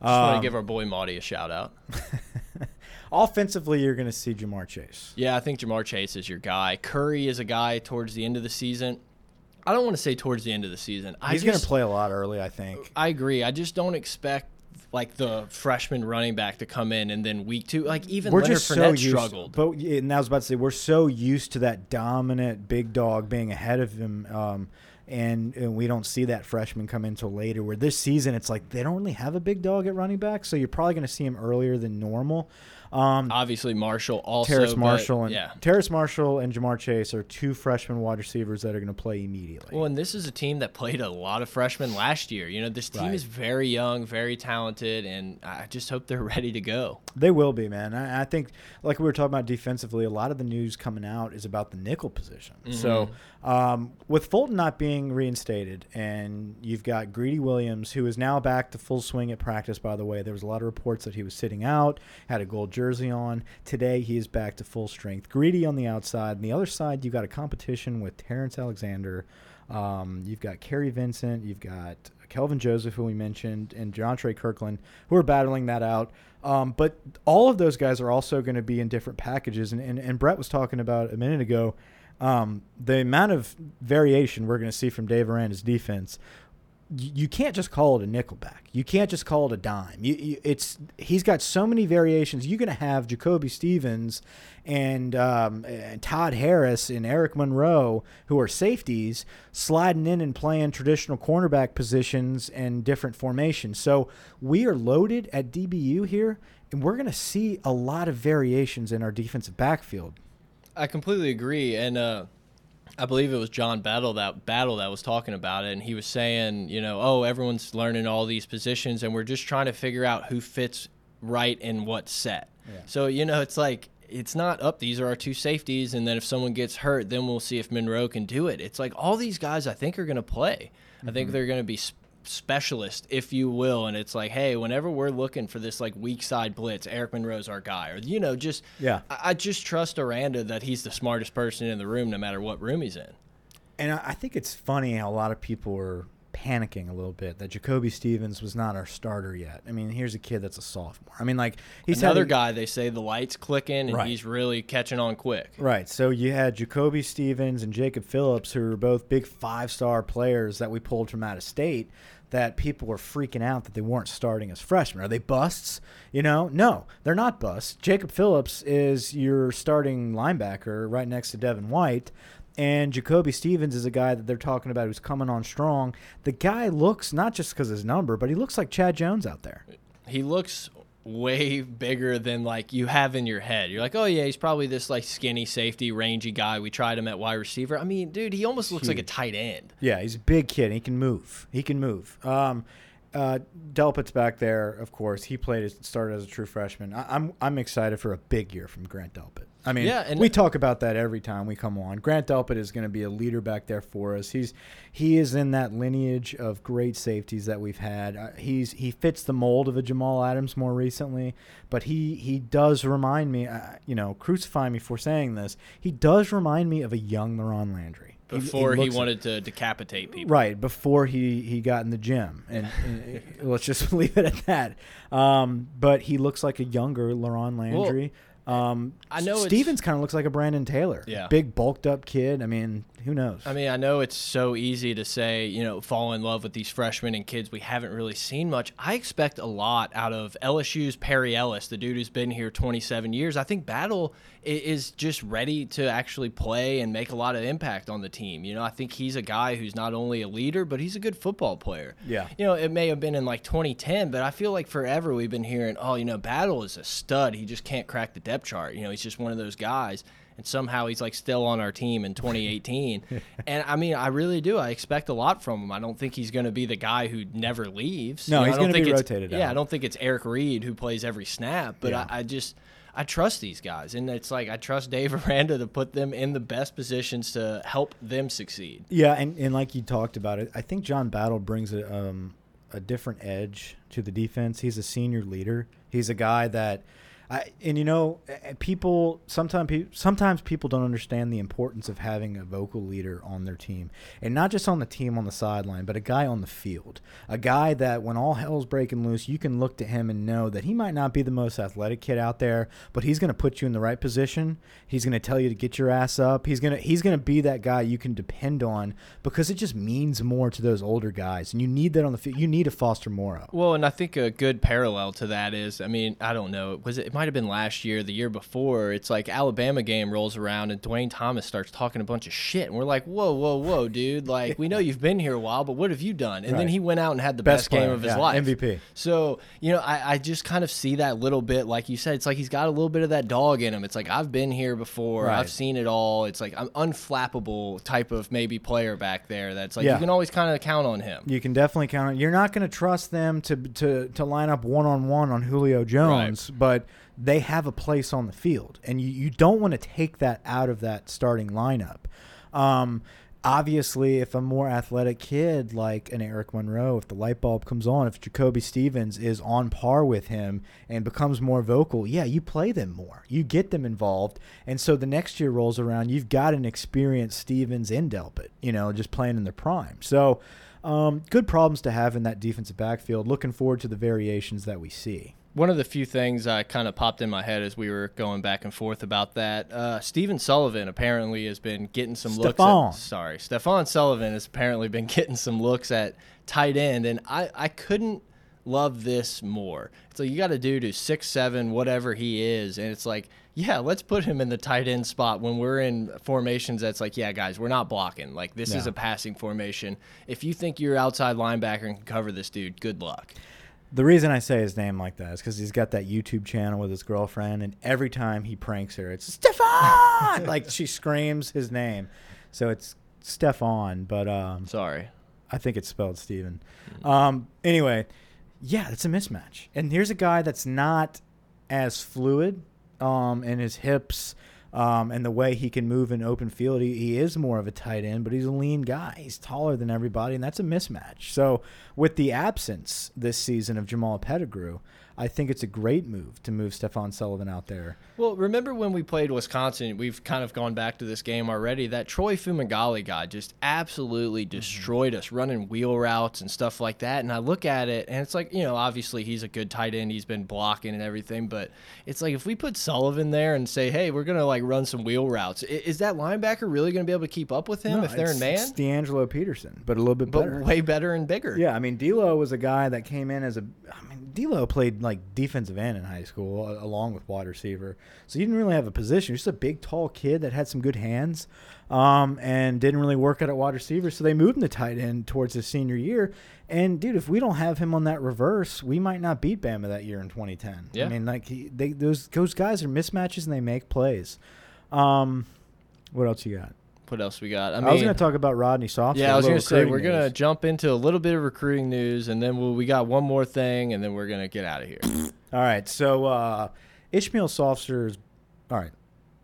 Just want Um, to give our boy Maudie a shout out. offensively, you're going to see Ja'Marr Chase. Yeah, I think Ja'Marr Chase is your guy. Curry is a guy towards the end of the season. I don't want to say towards the end of the season. I He's going to play a lot early, I think. I agree. I just don't expect like the freshman running back to come in and then week two, like even we're Leonard just so Fournette used, struggled. but and I was about to say we're so used to that dominant big dog being ahead of him, um, and, and we don't see that freshman come in until later. Where this season, it's like they don't really have a big dog at running back, so you're probably going to see him earlier than normal. Um, Obviously, Marshall also. Terrace Marshall and yeah. Terrace Marshall and Ja'Marr Chase are two freshman wide receivers that are going to play immediately. Well, and this is a team that played a lot of freshmen last year. You know, this team Right. is very young, very talented, and I just hope they're ready to go. They will be, man. I, I think, like we were talking about defensively, a lot of the news coming out is about the nickel position. So, um, with Fulton not being reinstated, and you've got Greedy Williams, who is now back to full swing at practice, by the way. There was a lot of reports that he was sitting out, had a gold jersey on. Today, he is back to full strength. Greedy on the outside. On the other side, you've got a competition with Terrence Alexander. Um, you've got Kary Vincent. You've got Kelvin Joseph, who we mentioned, and Jontre Kirkland, who are battling that out. Um, but all of those guys are also going to be in different packages. And, and, and Brett was talking about a minute ago um, the amount of variation we're going to see from Dave Aranda's defense. You, can't just call it a nickelback. You can't just call it a dime. You, you, it's he's got so many variations. You're going to have Jacoby Stevens and, um, and Todd Harris and Eric Monroe, who are safeties, sliding in and playing traditional cornerback positions and different formations. So we are loaded at DBU here, and we're going to see a lot of variations in our defensive backfield. I completely agree, and uh, I believe it was John Battle that Battle that was talking about it, and he was saying, you know, oh, everyone's learning all these positions, and we're just trying to figure out who fits right in what set. Yeah. So you know, it's like it's not up. These are our two safeties, and then if someone gets hurt, then we'll see if Monroe can do it. It's like all these guys, I think, are going to play. I think they're going to be. Sp- specialist if you will and it's like hey whenever we're looking for this like weak side blitz eric monroe's our guy or you know just Yeah. I, I just trust Aranda that he's the smartest person in the room, no matter what room he's in. And I I think it's funny how a lot of people were panicking a little bit that Jacoby Stevens was not our starter yet. I mean, here's a kid that's a sophomore. I mean, like he's Another a- guy, they say the lights clicking and Right. he's really catching on quick. Right. So you had Jacoby Stevens and Jacob Phillips, who are both big five star players that we pulled from out of state. That people were freaking out that they weren't starting as freshmen. Are they busts? You know, no, they're not busts. Jacob Phillips is your starting linebacker right next to Devin White. And Jacoby Stevens is a guy that they're talking about who's coming on strong. The guy looks not just because his number, but he looks like Chad Jones out there. He looks way bigger than like you have in your head. You're like, oh yeah, he's probably this like skinny safety, rangy guy. We tried him at wide receiver. I mean, dude, he almost looks like a tight end. Yeah, he's a big kid. He can move. He can move. Um, uh, Delpit's back there, of course. He played as started as a true freshman. I, I'm I'm excited for a big year from Grant Delpit. I mean, Yeah, and- we talk about that every time we come on. Grant Delpit is going to be a leader back there for us. He's he is in that lineage of great safeties that we've had. Uh, he's he fits the mold of a Jamal Adams more recently, but he he does remind me. Uh, you know, crucify me for saying this. He does remind me of a young LaRon Landry. Before he, looks like- wanted to decapitate people. Right before he he got in the gym, and, and let's just leave it at that. Um, but he looks like a younger LaRon Landry. Um, I know Stevens kind of looks like a Brandon Taylor. Yeah. big bulked up kid. I mean, who knows? I mean, I know it's so easy to say, you know, fall in love with these freshmen and kids we haven't really seen much. I expect a lot out of LSU's Perry Ellis, the dude who's been here 27 years. I think Battle is just ready to actually play and make a lot of impact on the team. You know, I think he's a guy who's not only a leader, but he's a good football player. Yeah. You know, it may have been in like 2010, but I feel like forever we've been hearing, oh, you know, Battle is a stud. He just can't crack the depth chart. You know, he's just one of those guys. And somehow he's like still on our team in 2018. and I mean, I really do. I expect a lot from him. I don't think he's going to be the guy who never leaves. No, You know, he's I don't gonna be think it's- rotated Yeah, out. I don't think it's Eric Reid who plays every snap, but Yeah. I, I just. I trust these guys, and it's like I trust Dave Aranda to put them in the best positions to help them succeed. Yeah, and, and like you talked about it, I think John Battle brings a um, a different edge to the defense. He's a senior leader. He's a guy that I, and you know, people sometimes sometimes people don't understand the importance of having a vocal leader on their team, and not just on the team on the sideline, but a guy on the field, a guy that when all hell's breaking loose, you can look to him and know that he might not be the most athletic kid out there, but he's going to put you in the right position. He's going to tell you to get your ass up. He's gonna he's going to be that guy you can depend on because it just means more to those older guys, and you need that on the field. You need a Foster Moreau. Well, and I think a good parallel to that is, I mean, I don't know, was it might have been last year, the year before. It's like Alabama game rolls around and Dwayne Thomas starts talking a bunch of shit, and we're like, whoa, whoa, whoa, dude! Like we know you've been here a while, but what have you done? And right. then he went out and had the best, best game of his yeah, life, MVP. So you know, I, I just kind of see that little bit, like you said, it's like he's got a little bit of that dog in him. It's like I've been here before, right. I've seen it all. It's like I'm unflappable type of maybe player back there. That's like yeah. you can always kind of count on him. You can definitely count on. You're not going to trust them to to to line up one on one on Julio Jones, right. but they have a place on the field, and you, you don't want to take that out of that starting lineup. Um, obviously, if a more athletic kid like an Eric Monroe, if the light bulb comes on, if Jacoby Stevens is on par with him and becomes more vocal, yeah, you play them more. You get them involved. And so the next year rolls around, you've got an experienced Stevens in Delpit, you know, just playing in their prime. So um, good problems to have in that defensive backfield. Looking forward to the variations that we see one of the few things I kind of popped in my head as we were going back and forth about that. Uh, Stephen Sullivan apparently has been getting some Stephon. looks. At, sorry, Stephen Sullivan has apparently been getting some looks at tight end, and I I couldn't love this more. It's like you got a dude who's six seven, whatever he is, and it's like. Yeah, let's put him in the tight end spot when we're in formations that's like, yeah, guys, we're not blocking. Like, this is a passing formation. If you think you're outside linebacker and can cover this dude, good luck. The reason I say his name like that is because he's got that YouTube channel with his girlfriend, and every time he pranks her, it's Stefan. like she screams his name, so it's Stefan. But um, sorry, I think it's spelled Steven. Mm. Um, anyway, yeah, it's a mismatch. And here's a guy that's not as fluid um, in his hips um, and the way he can move in open field. He, he is more of a tight end, but he's a lean guy. He's taller than everybody, and that's a mismatch. So, with the absence this season of Jamal Pettigrew, I think it's a great move to move Stephen Sullivan out there. Well, remember when we played Wisconsin? We've kind of gone back to this game already. That Troy Fumagalli guy just absolutely mm-hmm. destroyed us, running wheel routes and stuff like that. And I look at it, and it's like, you know, obviously he's a good tight end. He's been blocking and everything, but it's like if we put Sullivan there and say, hey, we're going to like run some wheel routes, is that linebacker really going to be able to keep up with him no, if they're in man? It's D'Angelo Peterson, but a little bit but better. way better and bigger. Yeah, I mean, D'Lo was a guy that came in as a, I mean, D'Lo played like defensive end in high school along with wide receiver, so he didn't really have a position. Just a big, tall kid that had some good hands, um, and didn't really work out at wide receiver. So they moved him to tight end towards his senior year. And dude, if we don't have him on that reverse, we might not beat Bama that year in 2010. Yeah. I mean, like he, they those those guys are mismatches and they make plays. Um, what else you got? What else we got? I, mean, I was going to talk about Rodney Sopsher. Yeah, I was going to say we're going to jump into a little bit of recruiting news, and then we'll, we got one more thing, and then we're going to get out of here. all right. So uh, Ishmael Sopsher's all right.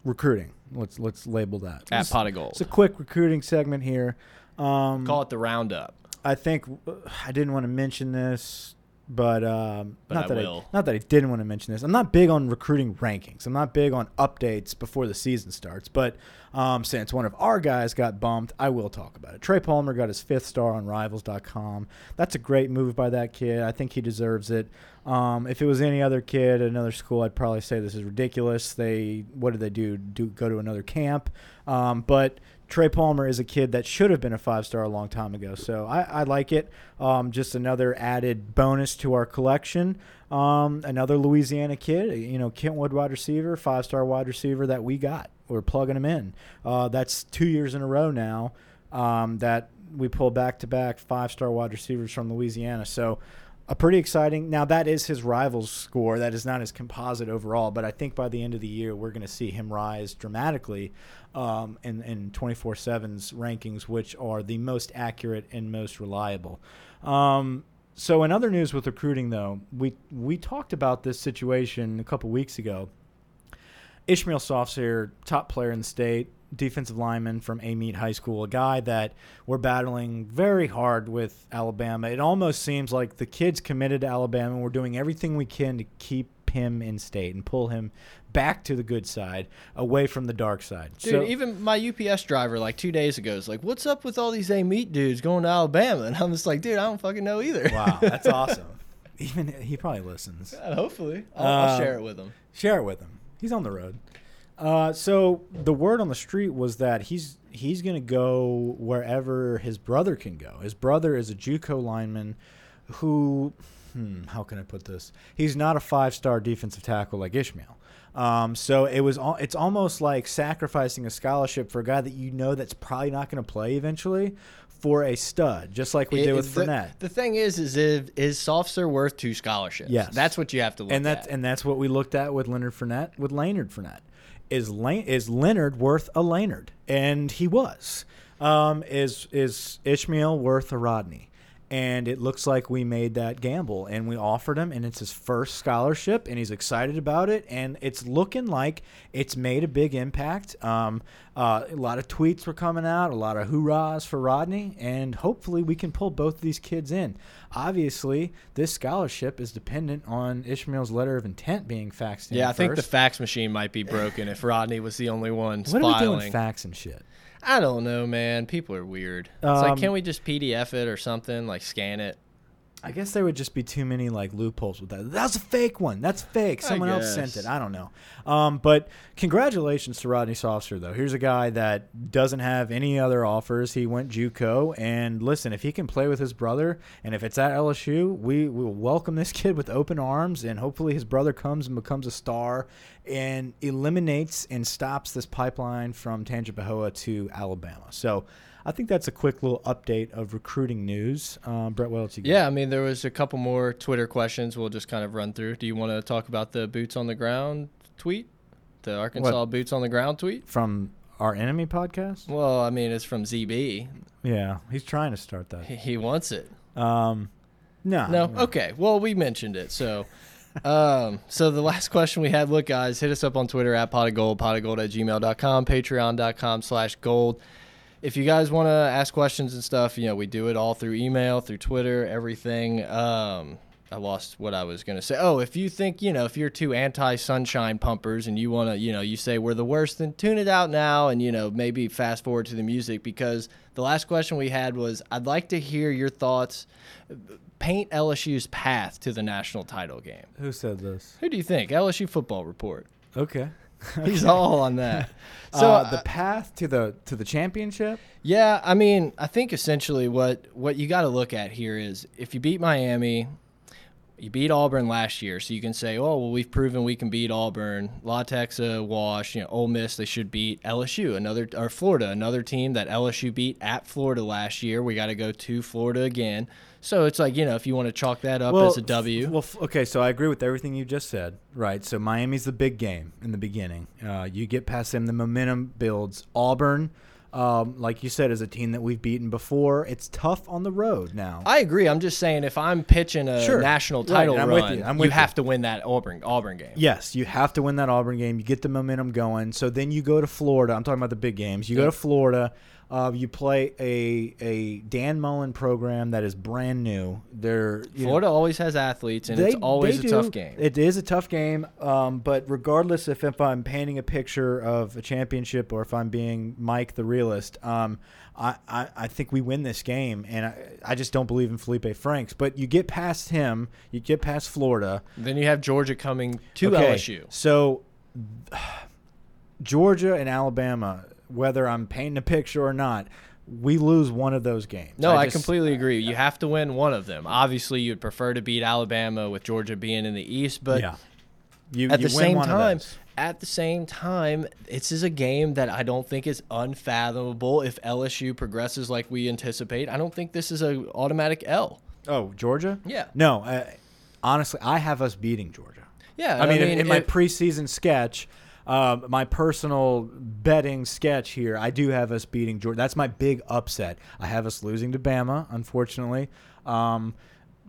Recruiting. Let's let's label that at Pot of Gold. It's a quick recruiting segment here. Um, Call it the roundup. I think uh, I didn't want to mention this but, um, but not I that will. I not that I didn't want to mention this. I'm not big on recruiting rankings. I'm not big on updates before the season starts. But um, since one of our guys got bumped, I will talk about it. Trey Palmer got his fifth star on Rivals.com. That's a great move by that kid. I think he deserves it. Um, if it was any other kid at another school, I'd probably say this is ridiculous. They what did they do? Do go to another camp? Um, but Trey Palmer is a kid that should have been a five star a long time ago. So I, I like it. Um, just another added bonus to our collection. Um, another Louisiana kid, you know, Kentwood wide receiver, five star wide receiver that we got. We're plugging him in. Uh, that's two years in a row now um, that we pull back to back five star wide receivers from Louisiana. So a pretty exciting. Now that is his rivals score. That is not his composite overall, but I think by the end of the year we're going to see him rise dramatically um, in in 24/7's rankings, which are the most accurate and most reliable. Um, so in other news with recruiting, though, we we talked about this situation a couple weeks ago Ishmael Sopsher, top player in the state, defensive lineman from Amite High School, a guy that we're battling very hard with Alabama. It almost seems like the kid's committed to Alabama. We're doing everything we can to keep him in state and pull him back to the good side, away from the dark side. Dude, so, even my UPS driver like two days ago is like, "What's up with all these Amite dudes going to Alabama?" And I'm just like, "Dude, I don't fucking know either." wow, that's awesome. Even he probably listens. Yeah, hopefully, I'll, I'll Um, share it with him. Share it with him. He's on the road. Uh, so the word on the street was that he's he's going to go wherever his brother can go. His brother is a JUCO lineman who, hmm, how can I put this? He's not a five star defensive tackle like Ishmael. Um, so it was al- it's almost like sacrificing a scholarship for a guy that you know that's probably not going to play eventually for a stud, just like we It- did with the, Fournette. The thing is, is if, is Sopsher worth two scholarships? Yes. that's what you have to look and that's at. and that's what we looked at with Leonard Fournette with Leonard Fournette. Is is Leonard worth a Leonard? And he was. Um, is is Ishmael worth a Rodney? And it looks like we made that gamble and we offered him, and it's his first scholarship, and he's excited about it. And it's looking like it's made a big impact. Um, uh, a lot of tweets were coming out, a lot of hoorahs for Rodney, and hopefully we can pull both of these kids in. Obviously, this scholarship is dependent on Ishmael's letter of intent being faxed in. yeah, I think the fax machine might be broken if Rodney was the only one What are we doing, fax and shit? I don't know, man. People are weird. It's like, Um, can't we just PDF it or something? Like scan it. I guess there would just be too many like loopholes with that. That's a fake one. That's fake. Someone else sent it. I don't know. Um, but congratulations to Rodney Sopsher though. Here's a guy that doesn't have any other offers. He went JUCO, and listen, if he can play with his brother, and if it's at LSU, we will welcome this kid with open arms, and hopefully his brother comes and becomes a star, and eliminates and stops this pipeline from Tangipahoa to Alabama. So. I think that's a quick little update of recruiting news. Um, Brett, what else you got? Yeah, I mean, there was a couple more Twitter questions we'll just kind of run through. Do you want to talk about the boots on the ground tweet? The Arkansas boots on the ground tweet? from our enemy podcast. Well, I mean, it's from ZB. Yeah, he's trying to start that. He, he wants it. Um, no, No, okay. Well, we mentioned it. So, um, so the last question we had, look, guys, hit us up on Twitter at pot of gold, pot of gold at gmail.com, patreon.com slash gold. If you guys want to ask questions and stuff, you know, we do it all through email, through Twitter, everything. Um, I lost what I was going to say. Oh, if you think, you know, if you're two anti sunshine pumpers and you want to, you know, you say we're the worst, then tune it out now and, you know, maybe fast forward to the music because the last question we had was I'd like to hear your thoughts. Paint LSU's path to the national title game. Who said this? Who do you think? LSU football report. Okay. He's all on that. So uh, the path to the to the championship. Yeah, I mean, I think essentially what what you got to look at here is if you beat Miami, you beat Auburn last year, so you can say, oh well, we've proven we can beat Auburn. La Texas, Wash, you know, Ole Miss, they should beat LSU, another or Florida, another team that LSU beat at Florida last year. We got to go to Florida again. So it's like you know, if you want to chalk that up as a W, Well, okay, so I agree with everything you just said. Right. So Miami's the big game in the beginning. Uh, you get past them, the momentum builds. Auburn, um, like you said, is a team that we've beaten before. It's tough on the road now. I agree. I'm just saying if I'm pitching a Sure. national Right, title I'm with run, you. I'm you have you. to win that Auburn Auburn game. Yes, you have to win that Auburn game. You get the momentum going. So then you go to Florida. I'm talking about the big games. You go to Florida. Uh, you play a a Dan Mullen program that is brand new. They're you know, Florida always has athletes, and they- it's always a do. tough game. It is a tough game. Um, but regardless if, if I'm painting a picture of a championship or if I'm being Mike the realist, um, I, I, I think we win this game. And I, I just don't believe in Felipe Franks. But you get past him, you get past Florida. then you have Georgia coming to Okay, LSU. So Georgia and Alabama, whether I'm painting a picture or not, we lose one of those games. No, I, just- completely agree. You have to win one of them. Obviously, you'd prefer to beat Alabama with Georgia being in the East, but yeah. You, at you the same time, at the same time, this is a game that I don't think is unfathomable. If LSU progresses like we anticipate, I don't think this is a automatic L. Oh, Georgia? Yeah. No, uh, honestly, I have us beating Georgia. Yeah, I mean, in, in my it- preseason sketch, um, my personal betting sketch here, I do have us beating Georgia. That's my big upset. I have us losing to Bama, unfortunately. Um,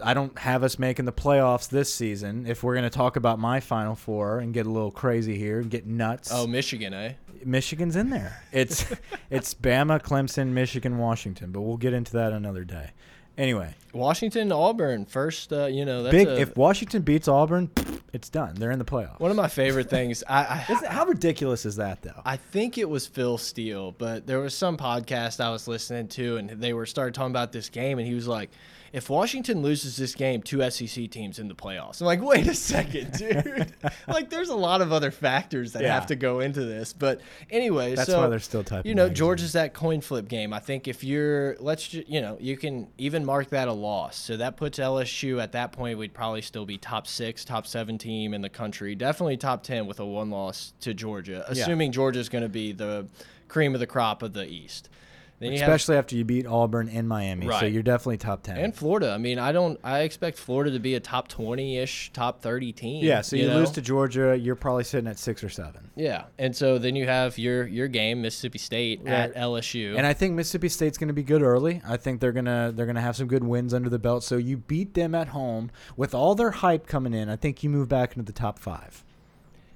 I don't have us making the playoffs this season. If we're going to talk about my Final Four and get a little crazy here and get nuts, Oh, Michigan, eh? Michigan's in there. It's it's Bama, Clemson, Michigan, Washington. But we'll get into that another day. Anyway, Washington, Auburn, first. Uh, you know, that's big. a, if Washington beats Auburn, it's done. They're in the playoffs. one of my favorite things. I, I how ridiculous is that, though? I think it was Phil Steele, but there was some podcast I was listening to, and they were started talking about this game, and he was like, "If Washington loses this game, two SEC teams in the playoffs." I'm like, "Wait a second, dude! like, there's a lot of other factors that Yeah. have to go into this." But anyway, That's so why they're still typing You know. Georgia's that coin flip game. I think if you're, let's, ju- you know, you can even mark that a loss. So that puts LSU at that point. We'd probably still be top six, top seven team in the country. Definitely top ten with a one loss to Georgia, assuming Georgia's going to be the cream of the crop of the East. Then you have Especially after you beat Auburn and Miami, so you're definitely top ten. and Florida. I mean, I don't. I expect Florida to be a top twenty-ish, top thirty team. yeah, so you, know? lose to Georgia, you're probably sitting at six or seven. Yeah, and so then you have your your game, Mississippi State at LSU. And I think Mississippi State's going to be good early. I think they're gonna they're gonna have some good wins under the belt. So you beat them at home with all their hype coming in. I think you move back into the top five.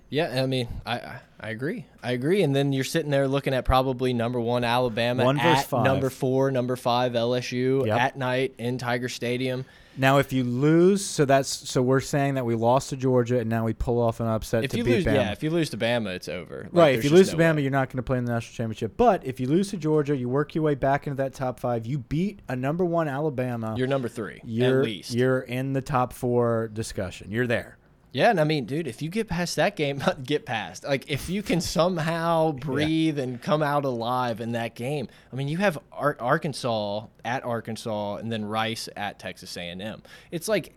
Yeah, I mean, I, I agree. I agree. And then you're sitting there looking at probably number one Alabama, One versus at five. number four, number five LSU Yep. at night in Tiger Stadium. Now, if you lose, so that's so we're saying that we lost to Georgia and now we pull off an upset If to you beat lose, Bama. yeah, if you lose to Bama, it's over. Like, right, if you lose to Bama, way. you're not going to play in the national championship. But if you lose to Georgia, you work your way back into that top five. You beat a number one Alabama. you're number three you're at least. you're in the top four discussion. You're there. Yeah, and I mean, dude, if you get past that game, get past. Like, if you can somehow breathe and come out alive in that game, I mean, you have Ar Arkansas at Arkansas and then Rice at Texas A&M. It's like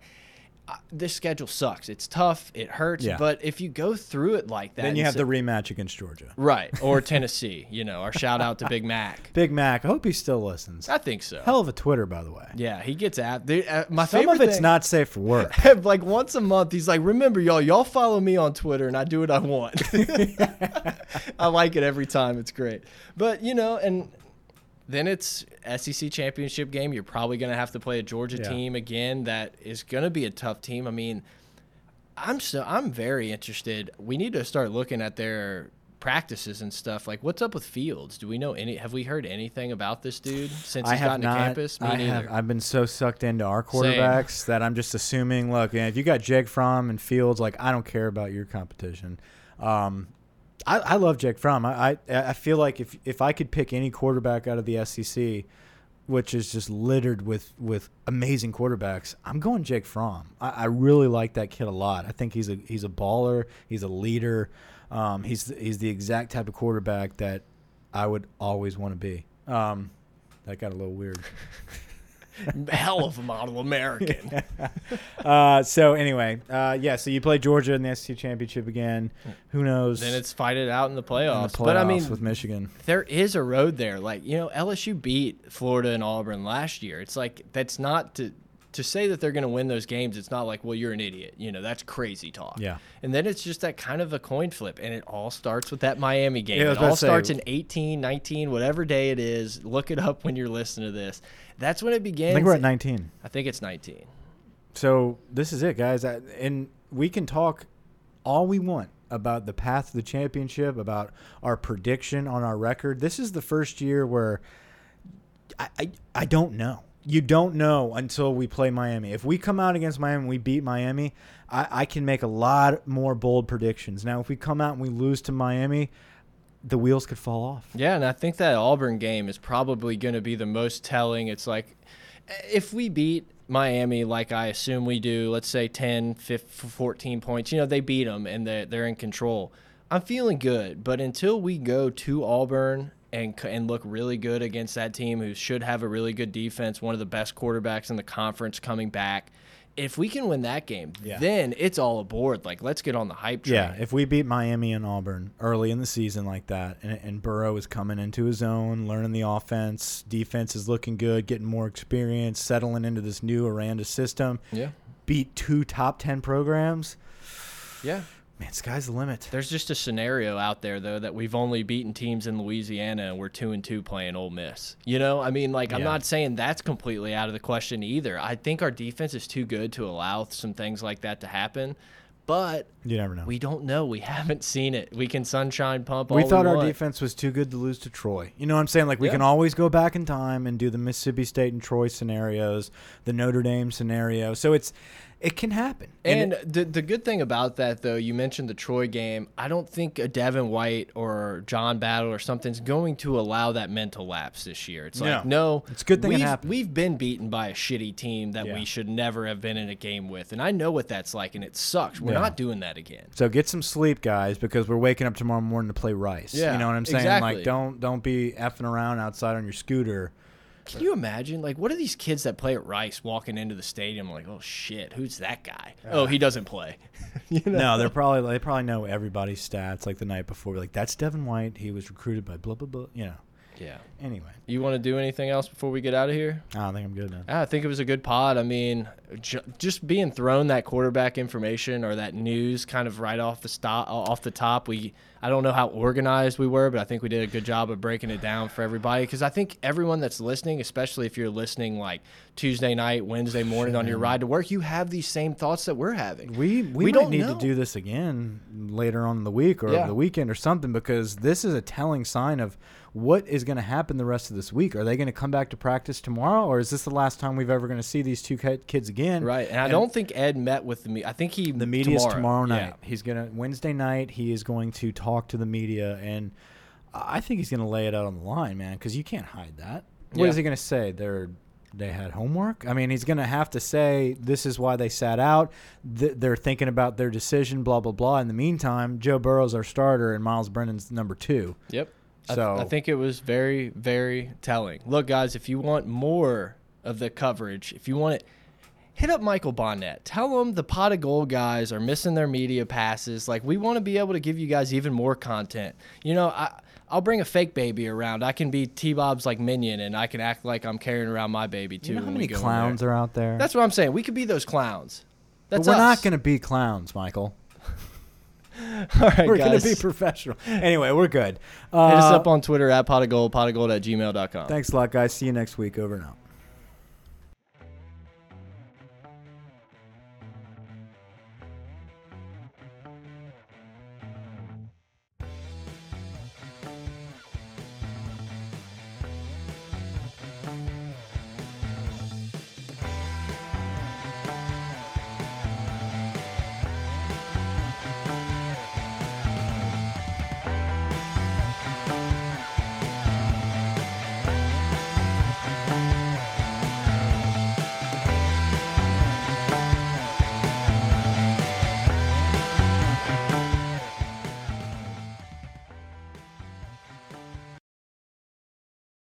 this schedule sucks. It's tough. It hurts. Yeah. But if you go through it like that, Then you have so- the rematch against Georgia. right or Tennessee. You know, our shout out to Big Mac. Big Mac. I hope he still listens. I think so. Hell of a Twitter, by the way. Yeah, he gets at. Dude, uh, my Some favorite of it's thing- not safe for work. like once a month he's like remember y'all y'all follow me on twitter and i do what i want i like it every time it's great but you know and then it's sec championship game you're probably going to have to play a georgia Yeah. team again that is going to be a tough team i mean i'm so i'm very interested we need to start looking at their practices and stuff like what's up with fields do we know any have we heard anything about this dude since I he's gotten not. to campus me I neither have. I've been so sucked into our Same. quarterbacks that I'm just assuming. Look, man, if you got Jake Fromm and Fields, like I don't care about your competition. Um, I, I love Jake Fromm. I, I I feel like if if I could pick any quarterback out of the SEC, which is just littered with with amazing quarterbacks, I'm going Jake Fromm. I, I really like that kid a lot. I think he's a he's a baller. He's a leader. Um, he's he's the exact type of quarterback that I would always want to be. Um, that got a little weird. hell of a model american uh, so anyway, uh, yeah. So you play Georgia in the SEC championship again. Who knows? then it's fight it out in the in playoffs. but I mean, with Michigan. there is a road there. Like you know, LSU beat Florida and Auburn last year. It's like that's not to to say that they're going to win those games. It's not like well, you're an idiot. You know, that's crazy talk. Yeah. And then it's just that kind of a coin flip, and it all starts with that Miami game. Yeah, it all to say- starts in 18, 19, whatever day it is. Look it up when you're listening to this. That's when it begins. I think we're at 19. I think it's 19. So this is it, guys. And we can talk all we want about the path to the championship, about our prediction on our record. This is the first year where I, I, I don't know. You don't know until we play Miami. If we come out against Miami we beat Miami, I, I can make a lot more bold predictions. Now, if we come out and we lose to Miami, the wheels could fall off. Yeah, and I think that Auburn game is probably going to be the most telling. It's like if we beat Miami like I assume we do, let's say 10, 15, 14 points, you know, they beat them and they're, they're in control. I'm feeling good, but until we go to Auburn and and look really good against that team who should have a really good defense, one of the best quarterbacks in the conference coming back, if we can win that game, Yeah. then it's all aboard. Like let's get on the hype train. Yeah, if we beat Miami and Auburn early in the season like that, and, and Burrow is coming into his own, learning the offense, defense is looking good, getting more experience, settling into this new Aranda system, Yeah. beat two top ten programs. Yeah. Man, sky's the limit. There's just a scenario out there though that we've only beaten teams in Louisiana and we're two and two playing Ole Miss. You know, I mean, like I'm not saying that's completely out of the question either. I think our defense is too good to allow some things like that to happen, but You never know. we don't know. We haven't seen it. We can sunshine pump. We thought our want. defense was too good to lose to Troy. You know what I'm saying? Like we Yeah. can always go back in time and do the Mississippi State and Troy scenarios, the Notre Dame scenario. So it's it can happen. And it- the the good thing about that though, you mentioned the Troy game. I don't think a Devin White or John Battle or something's going to allow that mental lapse this year. It's like no, It's a good thing we've, happened. We've been beaten by a shitty team that Yeah. we should never have been in a game with, and I know what that's like, and it sucks. We're Yeah. not doing that again. so get some sleep, guys, because we're waking up tomorrow morning to play Rice. Yeah, you know what I'm saying? exactly. Like don't don't be effing around outside on your scooter. Can you imagine? Like, what are these kids that play at Rice walking into the stadium like, oh shit, who's that guy? oh, he doesn't play. you know? No, they're probably they probably know everybody's stats like the night before. Like that's Devin White. He was recruited by blah blah blah. You know. Yeah. Anyway, You want to do anything else before we get out of here? I don't think I'm good now. Ah, I think it was a good pod. I mean, ju just being thrown that quarterback information or that news kind of right off the stop, off the top. We, I don't know how organized we were, but I think we did a good job of breaking it down for everybody. Because I think everyone that's listening, especially if you're listening like Tuesday night, Wednesday morning on your ride to work, you have these same thoughts that we're having. We we, We don't need know. to do this again later on in the week or Yeah. the weekend or something because this is a telling sign of what is going to happen the rest of this week. Are they going to come back to practice tomorrow, or is this the last time we've ever going to see these two kids again? Right, and I don't think Ed met with the me. I think he The media tomorrow, tomorrow, night. Yeah. He's gonna Wednesday night. He is going to talk to the media, and I think he's going to lay it out on the line, man, because you can't hide that. What is Yeah. he going to say? They're they had homework. I mean, he's going to have to say this is why they sat out. Th they're thinking about their decision. Blah blah blah. In the meantime, Joe Burrow's our starter, and Myles Brennan's number two. Yep. I, So- I think it was very, very telling. Look, guys, if you want more of the coverage, if you want it, hit up Michael Bonnette. Tell him the pot of gold guys are missing their media passes. Like we want to be able to give you guys even more content. You know, I. I'll bring a fake baby around. I can be T Bob's like minion, and I can act like I'm carrying around my baby too. You know how many clowns are out there? That's what I'm saying. We could be those clowns. That's but we're not going to be clowns, Michael. All right, We're going to be professional. Anyway, we're good. Hit us Uh, up on Twitter at pot of gold, pot of gold at gmail.com. Thanks a lot, guys. See you next week. Over and out.